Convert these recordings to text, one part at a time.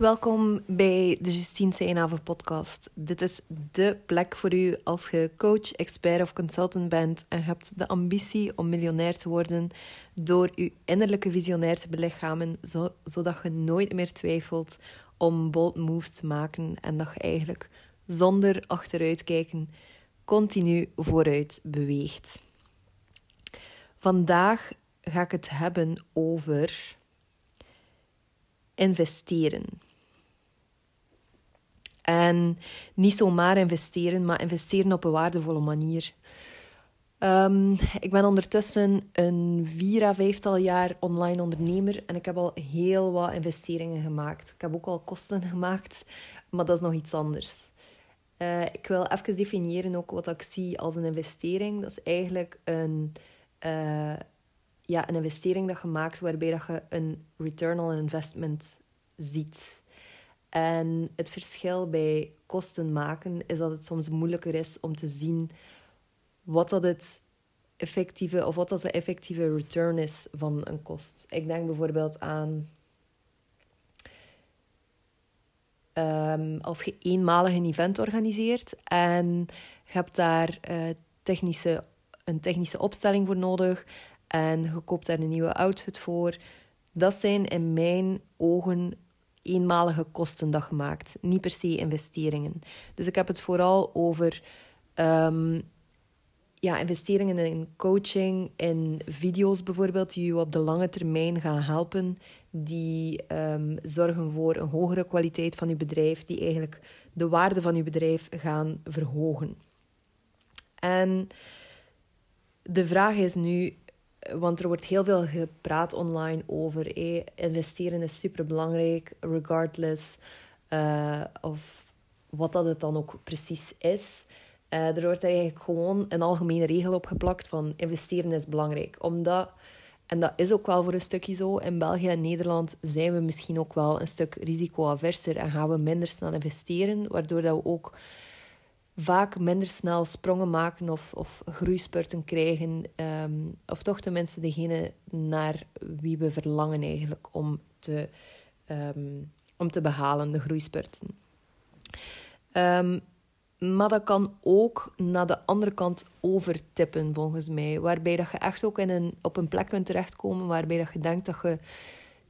Welkom bij de Justine Seinhaven podcast. Dit is de plek voor u als je coach, expert of consultant bent en hebt de ambitie om miljonair te worden door uw innerlijke visionair te belichamen, zodat je nooit meer twijfelt om bold moves te maken en dat je eigenlijk zonder achteruitkijken continu vooruit beweegt. Vandaag ga ik het hebben over investeren. En niet zomaar investeren, maar investeren op een waardevolle manier. Um, ik ben ondertussen een vier à vijftal jaar online ondernemer en ik heb al heel wat investeringen gemaakt. Ik heb ook al kosten gemaakt, maar dat is nog iets anders. Uh, ik wil even definiëren ook wat ik zie als een investering. Dat is eigenlijk een, uh, ja, een investering dat je maakt waarbij dat je een return on investment ziet. En het verschil bij kosten maken is dat het soms moeilijker is om te zien wat dat het effectieve of wat dat de effectieve return is van een kost. Ik denk bijvoorbeeld aan um, als je eenmalig een event organiseert en je hebt daar uh, technische, een technische opstelling voor nodig en je koopt daar een nieuwe outfit voor. Dat zijn in mijn ogen eenmalige kosten dat gemaakt, niet per se investeringen. Dus ik heb het vooral over um, ja, investeringen in coaching, in video's bijvoorbeeld, die je op de lange termijn gaan helpen, die um, zorgen voor een hogere kwaliteit van je bedrijf, die eigenlijk de waarde van je bedrijf gaan verhogen. En de vraag is nu, want er wordt heel veel gepraat online over investeren is super belangrijk, regardless uh, of wat dat het dan ook precies is. Uh, er wordt eigenlijk gewoon een algemene regel opgeplakt van investeren is belangrijk. Omdat, en dat is ook wel voor een stukje zo, in België en Nederland zijn we misschien ook wel een stuk risicoaverser en gaan we minder snel investeren, waardoor dat we ook vaak minder snel sprongen maken of, of groeispurten krijgen. Ehm, of toch tenminste degene naar wie we verlangen eigenlijk om te, ehm, om te behalen, de groeispurten. Um, maar dat kan ook naar de andere kant overtippen, volgens mij. Waarbij dat je echt ook in een, op een plek kunt terechtkomen waarbij dat je denkt dat je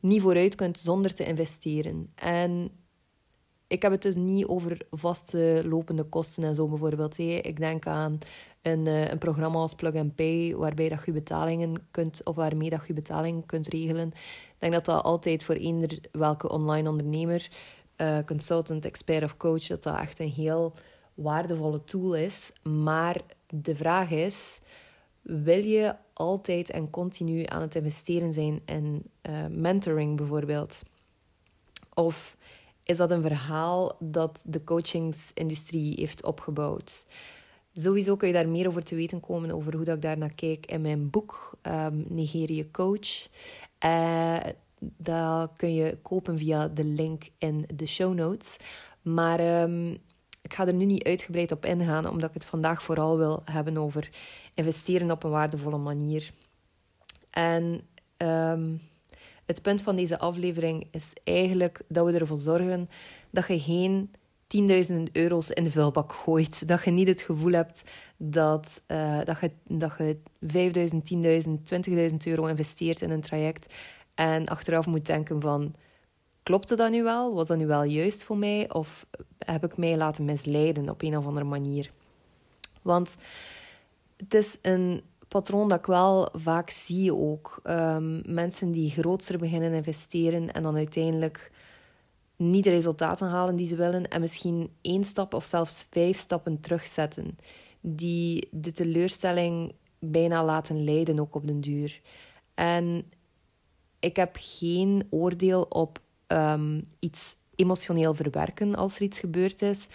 niet vooruit kunt zonder te investeren. En ik heb het dus niet over vaste lopende kosten en zo bijvoorbeeld. Ik denk aan een, eh, een programma als Plug and Pay, waarbij dat je betalingen kunt, of waarmee dat je betalingen kunt regelen. Ik denk dat dat altijd voor eender welke online ondernemer, uh, consultant, expert of coach, dat dat echt een heel waardevolle tool is. Maar de vraag is: wil je altijd en continu aan het investeren zijn in uh, mentoring bijvoorbeeld? Of is dat een verhaal dat de coachingsindustrie heeft opgebouwd? Sowieso kun je daar meer over te weten komen, over hoe dat ik daar naar kijk in mijn boek um, Nigeria Coach. Uh, dat kun je kopen via de link in de show notes. Maar um, ik ga er nu niet uitgebreid op ingaan, omdat ik het vandaag vooral wil hebben over investeren op een waardevolle manier. En um, het punt van deze aflevering is eigenlijk dat we ervoor zorgen dat je geen tienduizenden euro's in de vuilbak gooit. Dat je niet het gevoel hebt dat, uh, dat, je, dat je 5000, 10.000, 20.000 euro investeert in een traject en achteraf moet denken van klopte dat nu wel? Was dat nu wel juist voor mij? Of heb ik mij laten misleiden op een of andere manier? Want het is een patroon dat ik wel vaak zie ook. Um, mensen die grootser beginnen investeren en dan uiteindelijk niet de resultaten halen die ze willen en misschien één stap of zelfs vijf stappen terugzetten. Die de teleurstelling bijna laten leiden ook op den duur. En ik heb geen oordeel op um, iets emotioneel verwerken als er iets gebeurd is.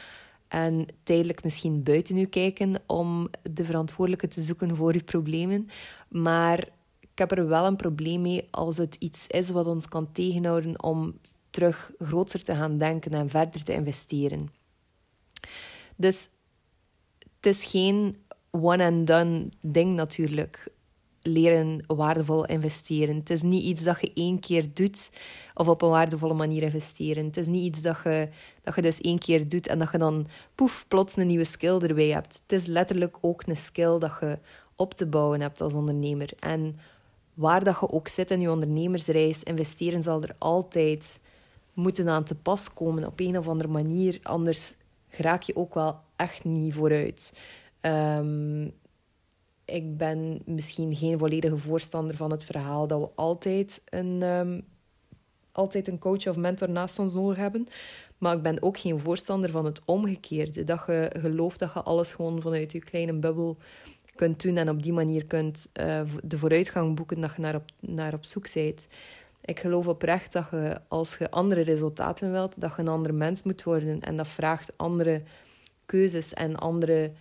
En tijdelijk misschien buiten u kijken om de verantwoordelijke te zoeken voor uw problemen. Maar ik heb er wel een probleem mee als het iets is wat ons kan tegenhouden om terug groter te gaan denken en verder te investeren. Dus het is geen one-and-done ding natuurlijk. Leren waardevol investeren. Het is niet iets dat je één keer doet of op een waardevolle manier investeren. Het is niet iets dat je, dat je dus één keer doet en dat je dan poef, plots een nieuwe skill erbij hebt. Het is letterlijk ook een skill dat je op te bouwen hebt als ondernemer. En waar dat je ook zit in je ondernemersreis, investeren zal er altijd moeten aan te pas komen op een of andere manier. Anders raak je ook wel echt niet vooruit. Ehm, ik ben misschien geen volledige voorstander van het verhaal dat we altijd een, um, altijd een coach of mentor naast ons nodig hebben. Maar ik ben ook geen voorstander van het omgekeerde. Dat je gelooft dat je alles gewoon vanuit je kleine bubbel kunt doen en op die manier kunt uh, de vooruitgang boeken dat je naar op, naar op zoek bent. Ik geloof oprecht dat je, als je andere resultaten wilt, dat je een ander mens moet worden. En dat vraagt andere keuzes en andere,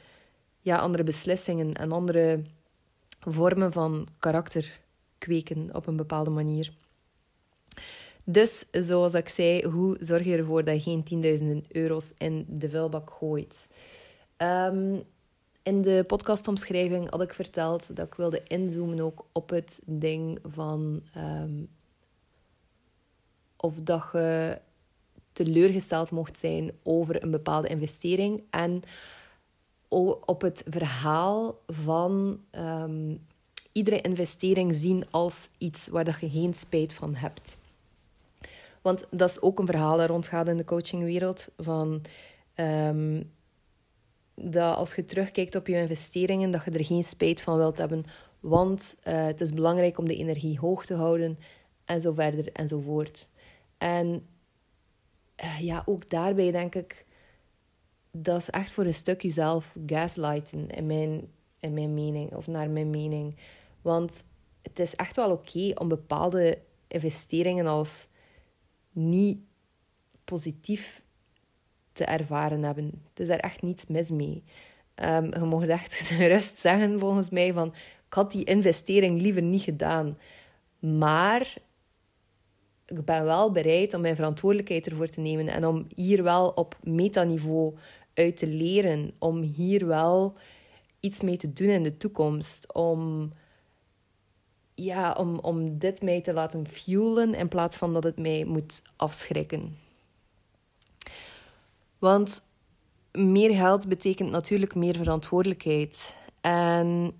ja, andere beslissingen en andere vormen van karakter kweken op een bepaalde manier. Dus, zoals ik zei, hoe zorg je ervoor dat je geen tienduizenden euro's in de vuilbak gooit? Ehm, in de podcastomschrijving had ik verteld dat ik wilde inzoomen ook op het ding van ehm, of dat je teleurgesteld mocht zijn over een bepaalde investering en op het verhaal van ehm, iedere investering zien als iets waar dat je geen spijt van hebt. Want dat is ook een verhaal dat rondgaat in de coachingwereld. Van, ehm, dat als je terugkijkt op je investeringen, dat je er geen spijt van wilt hebben. Want uh, het is belangrijk om de energie hoog te houden. En zo verder enzovoort. En uh, ja, ook daarbij denk ik... Dat is echt voor een stuk jezelf gaslighten, in mijn, in mijn mening. Of naar mijn mening. Want het is echt wel oké om bepaalde investeringen als niet positief te ervaren hebben. Het is daar echt niets mis mee. Um, je mocht echt rust zeggen, volgens mij, van ik had die investering liever niet gedaan. Maar ik ben wel bereid om mijn verantwoordelijkheid ervoor te nemen en om hier wel op metaniveau uit te leren. Om hier wel iets mee te doen in de toekomst. Om ja, om, om dit mij te laten fuelen in plaats van dat het mij moet afschrikken. Want meer geld betekent natuurlijk meer verantwoordelijkheid. En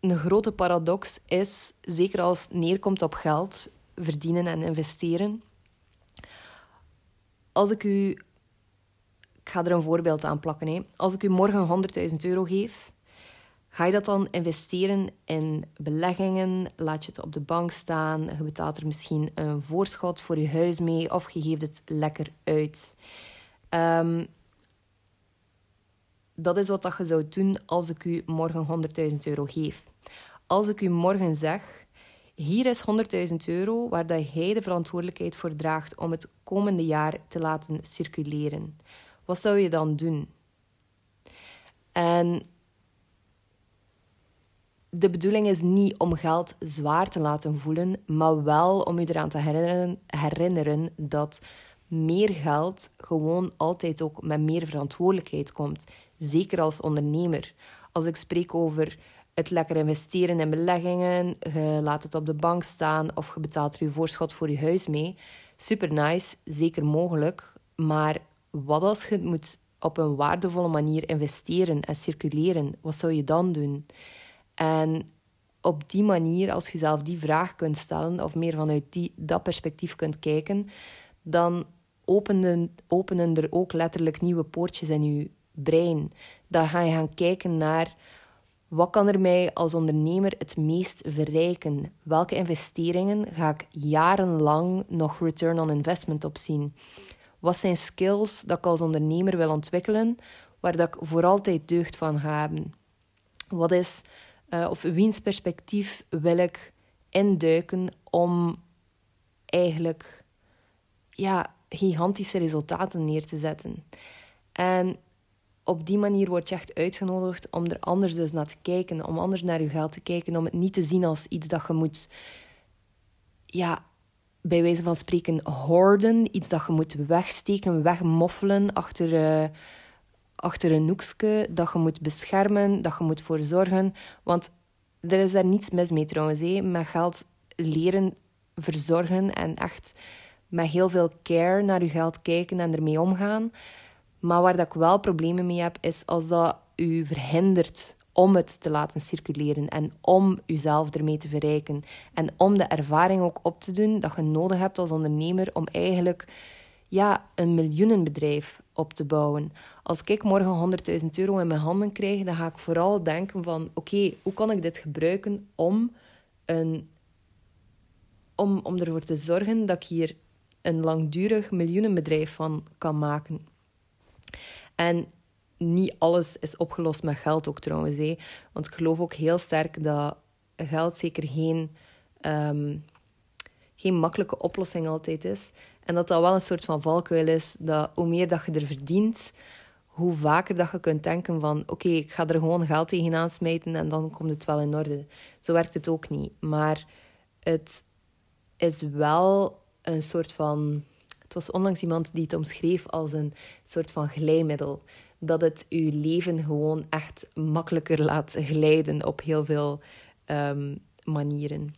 een grote paradox is, zeker als het neerkomt op geld, verdienen en investeren. Als ik u, ik ga er een voorbeeld aan plakken. Hè. Als ik u morgen 100.000 euro geef, Ga je dat dan investeren in beleggingen? Laat je het op de bank staan? Je betaalt er misschien een voorschot voor je huis mee of je geeft het lekker uit. Um, dat is wat dat je zou doen als ik u morgen 100.000 euro geef. Als ik u morgen zeg, hier is 100.000 euro waar dat jij de verantwoordelijkheid voor draagt om het komende jaar te laten circuleren. Wat zou je dan doen? En de bedoeling is niet om geld zwaar te laten voelen, maar wel om je eraan te herinneren, herinneren dat meer geld gewoon altijd ook met meer verantwoordelijkheid komt. Zeker als ondernemer. Als ik spreek over het lekker investeren in beleggingen, je laat het op de bank staan of je betaalt er je voorschot voor je huis mee. Super nice, zeker mogelijk. Maar wat als je het moet op een waardevolle manier investeren en circuleren? Wat zou je dan doen? En op die manier, als je zelf die vraag kunt stellen, of meer vanuit die, dat perspectief kunt kijken, dan openen, openen er ook letterlijk nieuwe poortjes in je brein. Dan ga je gaan kijken naar wat kan er mij als ondernemer het meest verrijken? Welke investeringen ga ik jarenlang nog return on investment op zien? Wat zijn skills dat ik als ondernemer wil ontwikkelen, waar dat ik voor altijd deugd van ga hebben? Wat is uh, of wiens perspectief wil ik induiken om eigenlijk ja, gigantische resultaten neer te zetten. En op die manier word je echt uitgenodigd om er anders dus naar te kijken, om anders naar je geld te kijken, om het niet te zien als iets dat je moet, ja, bij wijze van spreken, hoorden, iets dat je moet wegsteken, wegmoffelen achter, uh, achter een hoekje dat je moet beschermen, dat je moet voor zorgen. Want er is daar niets mis mee trouwens, hé. met geld leren verzorgen en echt met heel veel care naar je geld kijken en ermee omgaan. Maar waar dat ik wel problemen mee heb, is als dat u verhindert om het te laten circuleren en om uzelf ermee te verrijken. En om de ervaring ook op te doen dat je nodig hebt als ondernemer om eigenlijk ja, een miljoenenbedrijf op te bouwen. Als ik morgen 100.000 euro in mijn handen krijg, dan ga ik vooral denken van oké, hoe kan ik dit gebruiken om, een, om, om ervoor te zorgen dat ik hier een langdurig miljoenenbedrijf van kan maken. En niet alles is opgelost met geld ook trouwens. Hé. Want ik geloof ook heel sterk dat geld zeker geen, ehm, geen makkelijke oplossing altijd is. En dat dat wel een soort van valkuil is. Dat hoe meer dat je er verdient, hoe vaker dat je kunt denken van... Oké, ik ga er gewoon geld tegenaan smijten en dan komt het wel in orde. Zo werkt het ook niet. Maar het is wel een soort van... Het was onlangs iemand die het omschreef als een soort van glijmiddel dat het je leven gewoon echt makkelijker laat glijden op heel veel um, manieren.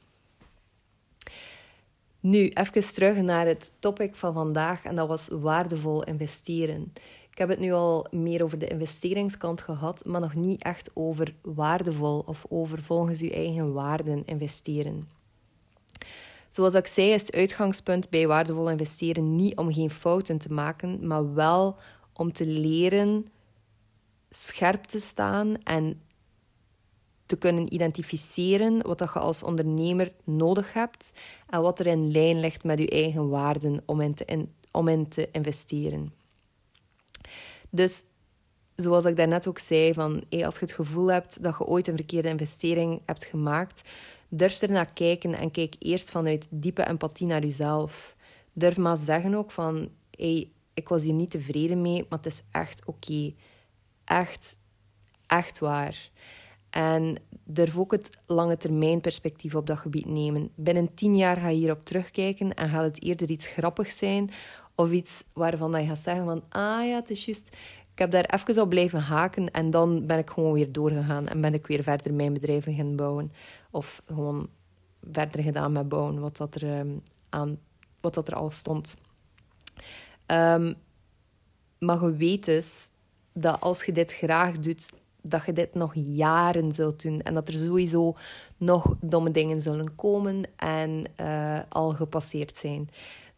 Nu, even terug naar het topic van vandaag en dat was waardevol investeren. Ik heb het nu al meer over de investeringskant gehad, maar nog niet echt over waardevol of over volgens uw eigen waarden investeren. Zoals ik zei, is het uitgangspunt bij waardevol investeren niet om geen fouten te maken, maar wel om te leren scherp te staan en te kunnen identificeren wat dat je als ondernemer nodig hebt en wat er in lijn ligt met je eigen waarden om in te, om in te investeren. Dus zoals ik daarnet ook zei, van, hey, als je het gevoel hebt dat je ooit een verkeerde investering hebt gemaakt, durf er naar kijken en kijk eerst vanuit diepe empathie naar jezelf. Durf maar zeggen ook van, hey, ik was hier niet tevreden mee, maar het is echt oké. Echt, echt waar. En durf ook het lange termijn perspectief op dat gebied nemen. Binnen tien jaar ga je hierop terugkijken en gaat het eerder iets grappigs zijn of iets waarvan je gaat zeggen van ah ja, het is juist... Ik heb daar even op blijven haken en dan ben ik gewoon weer doorgegaan en ben ik weer verder mijn bedrijf gaan bouwen. Of gewoon verder gedaan met bouwen, wat dat er, um, aan, wat dat er al stond. Um, maar je weet dus dat als je dit graag doet, dat je dit nog jaren zult doen. En dat er sowieso nog domme dingen zullen komen en uh, al gepasseerd zijn.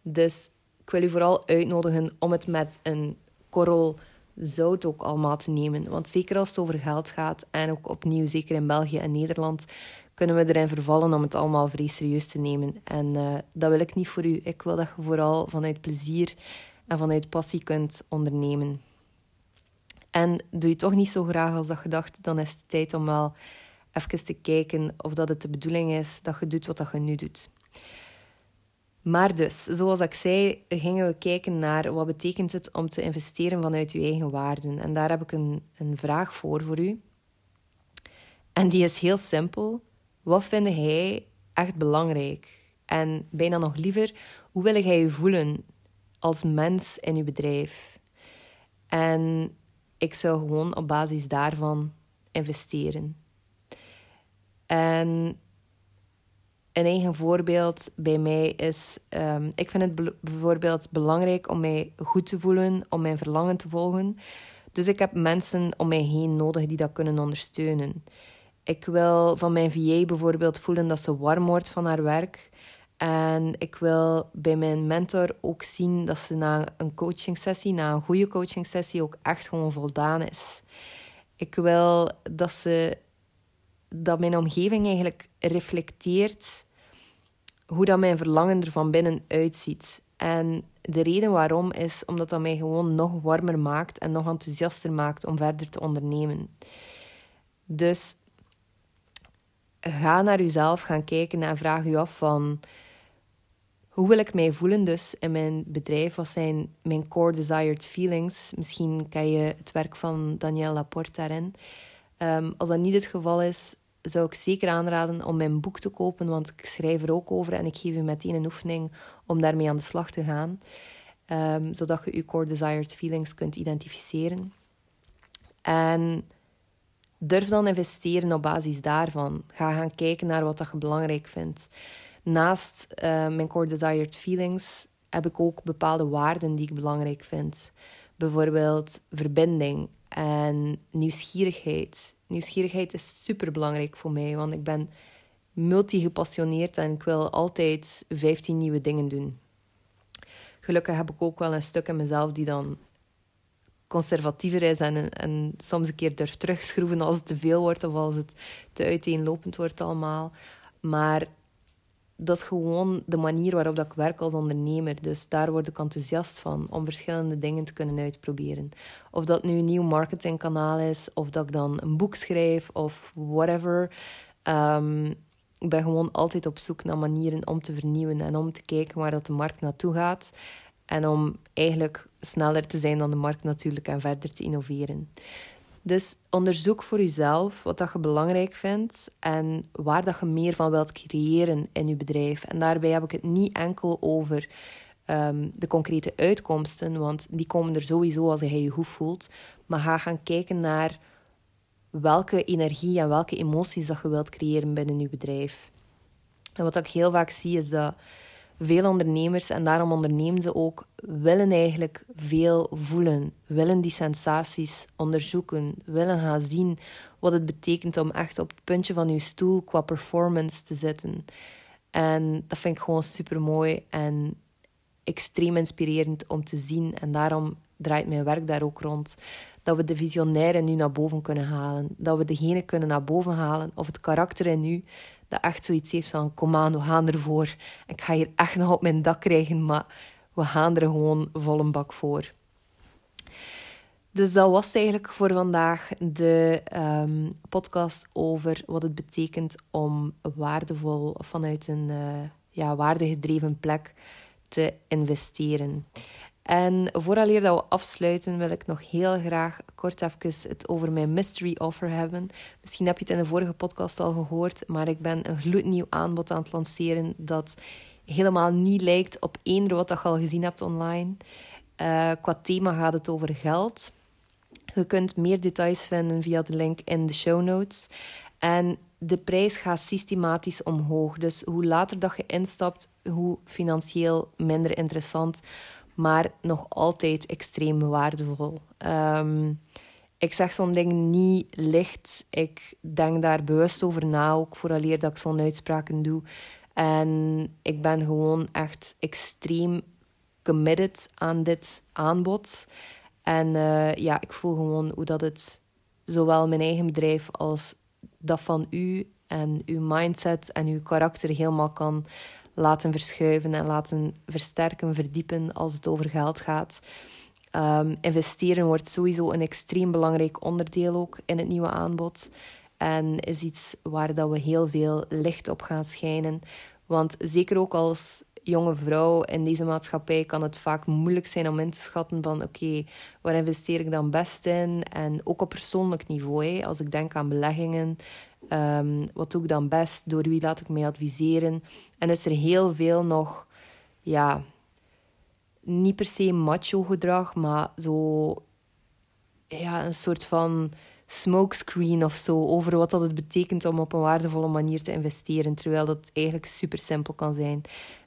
Dus ik wil u vooral uitnodigen om het met een korrel zout ook allemaal te nemen. Want zeker als het over geld gaat, en ook opnieuw, zeker in België en Nederland, kunnen we erin vervallen om het allemaal vrij serieus te nemen. En uh, dat wil ik niet voor u. Ik wil dat je vooral vanuit plezier en vanuit passie kunt ondernemen. En doe je toch niet zo graag als dat je dacht, dan is het tijd om wel even te kijken of dat het de bedoeling is dat je doet wat dat je nu doet. Maar dus, zoals ik zei, gingen we kijken naar wat betekent het om te investeren vanuit je eigen waarden. En daar heb ik een, een vraag voor voor u. En die is heel simpel. Wat vind jij echt belangrijk? En bijna nog liever, hoe wil jij je voelen als mens in je bedrijf? En ik zou gewoon op basis daarvan investeren. En een eigen voorbeeld bij mij is: um, ik vind het bijvoorbeeld belangrijk om mij goed te voelen, om mijn verlangen te volgen. Dus ik heb mensen om mij heen nodig die dat kunnen ondersteunen. Ik wil van mijn VA bijvoorbeeld voelen dat ze warm wordt van haar werk. En ik wil bij mijn mentor ook zien dat ze na een coachingsessie, na een goede coachingsessie, ook echt gewoon voldaan is. Ik wil dat, ze, dat mijn omgeving eigenlijk reflecteert hoe dat mijn verlangen er van binnen uitziet. En de reden waarom is omdat dat mij gewoon nog warmer maakt en nog enthousiaster maakt om verder te ondernemen. Dus ga naar jezelf gaan kijken en vraag je af van hoe wil ik mij voelen dus in mijn bedrijf? Wat zijn mijn core desired feelings? Misschien ken je het werk van Danielle Laporte daarin. Ehm, als dat niet het geval is, zou ik zeker aanraden om mijn boek te kopen, want ik schrijf er ook over en ik geef u meteen een oefening om daarmee aan de slag te gaan, um, zodat je je core desired feelings kunt identificeren. En durf dan investeren op basis daarvan. Ga gaan kijken naar wat dat je belangrijk vindt. Naast uh, mijn core desired feelings heb ik ook bepaalde waarden die ik belangrijk vind. Bijvoorbeeld verbinding en nieuwsgierigheid. Nieuwsgierigheid is super belangrijk voor mij, want ik ben multi-gepassioneerd en ik wil altijd 15 nieuwe dingen doen. Gelukkig heb ik ook wel een stuk in mezelf die dan conservatiever is en, en soms een keer durft terugschroeven als het te veel wordt of als het te uiteenlopend wordt allemaal. Maar dat is gewoon de manier waarop dat ik werk als ondernemer. Dus daar word ik enthousiast van om verschillende dingen te kunnen uitproberen. Of dat nu een nieuw marketingkanaal is, of dat ik dan een boek schrijf of whatever. Um, ik ben gewoon altijd op zoek naar manieren om te vernieuwen en om te kijken waar dat de markt naartoe gaat. En om eigenlijk sneller te zijn dan de markt natuurlijk en verder te innoveren. Dus onderzoek voor jezelf wat dat je belangrijk vindt en waar dat je meer van wilt creëren in je bedrijf. En daarbij heb ik het niet enkel over um, de concrete uitkomsten, want die komen er sowieso als je je goed voelt. Maar ga gaan kijken naar welke energie en welke emoties dat je wilt creëren binnen je bedrijf. En wat ik heel vaak zie is dat veel ondernemers, en daarom ondernemen ze ook, willen eigenlijk veel voelen, willen die sensaties onderzoeken, willen gaan zien wat het betekent om echt op het puntje van je stoel qua performance te zitten. En dat vind ik gewoon super mooi en extreem inspirerend om te zien. En daarom draait mijn werk daar ook rond. Dat we de visionairen nu naar boven kunnen halen. Dat we degene kunnen naar boven halen. Of het karakter in u dat echt zoiets heeft van... Kom aan, we gaan ervoor. Ik ga hier echt nog op mijn dak krijgen, maar we gaan er gewoon vol een bak voor. Dus dat was het eigenlijk voor vandaag. De um, podcast over wat het betekent om waardevol vanuit een uh, ja, waardegedreven plek te investeren. En vooraleer dat we afsluiten, wil ik nog heel graag kort even het over mijn mystery offer hebben. Misschien heb je het in de vorige podcast al gehoord, maar ik ben een gloednieuw aanbod aan het lanceren dat helemaal niet lijkt op eender wat je al gezien hebt online. Uh, qua thema gaat het over geld. Je kunt meer details vinden via de link in de show notes. En de prijs gaat systematisch omhoog. Dus hoe later dat je instapt, hoe financieel minder interessant maar nog altijd extreem waardevol. Ehm, ik zeg zo'n ding niet licht. Ik denk daar bewust over na, ook vooraleer dat ik zo'n uitspraken doe. En ik ben gewoon echt extreem committed aan dit aanbod. En uh, ja, ik voel gewoon hoe dat het zowel mijn eigen bedrijf als dat van u en uw mindset en uw karakter helemaal kan laten verschuiven en laten versterken, verdiepen als het over geld gaat. Um, investeren wordt sowieso een extreem belangrijk onderdeel ook in het nieuwe aanbod. En is iets waar dat we heel veel licht op gaan schijnen. Want zeker ook als jonge vrouw in deze maatschappij kan het vaak moeilijk zijn om in te schatten van oké, waar investeer ik dan best in? En ook op persoonlijk niveau, hè, als ik denk aan beleggingen, um, wat doe ik dan best? Door wie laat ik mij adviseren? En is er heel veel nog, ja, niet per se macho gedrag, maar zo, ja, een soort van smokescreen of zo over wat dat het betekent om op een waardevolle manier te investeren, terwijl dat eigenlijk super simpel kan zijn.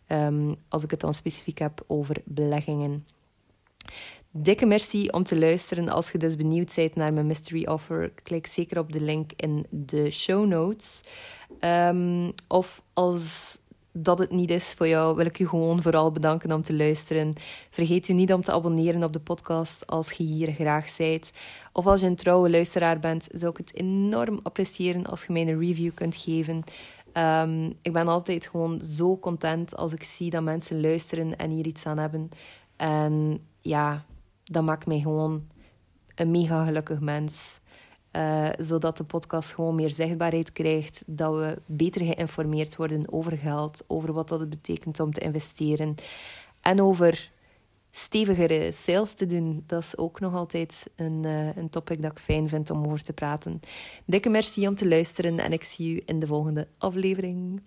Um, als ik het dan specifiek heb over beleggingen. Dikke merci om te luisteren. Als je dus benieuwd bent naar mijn mystery offer, klik zeker op de link in de show notes. Um, of als dat het niet is voor jou, wil ik je gewoon vooral bedanken om te luisteren. Vergeet je niet om te abonneren op de podcast als je hier graag zijt. Of als je een trouwe luisteraar bent, zou ik het enorm appreciëren als je mij een review kunt geven. Um, ik ben altijd gewoon zo content als ik zie dat mensen luisteren en hier iets aan hebben. En ja, dat maakt mij gewoon een mega gelukkig mens. Uh, zodat de podcast gewoon meer zichtbaarheid krijgt. Dat we beter geïnformeerd worden over geld, over wat dat betekent om te investeren. En over stevigere sales te doen. Dat is ook nog altijd een, uh, een topic dat ik fijn vind om over te praten. Dikke merci om te luisteren en ik zie u in de volgende aflevering.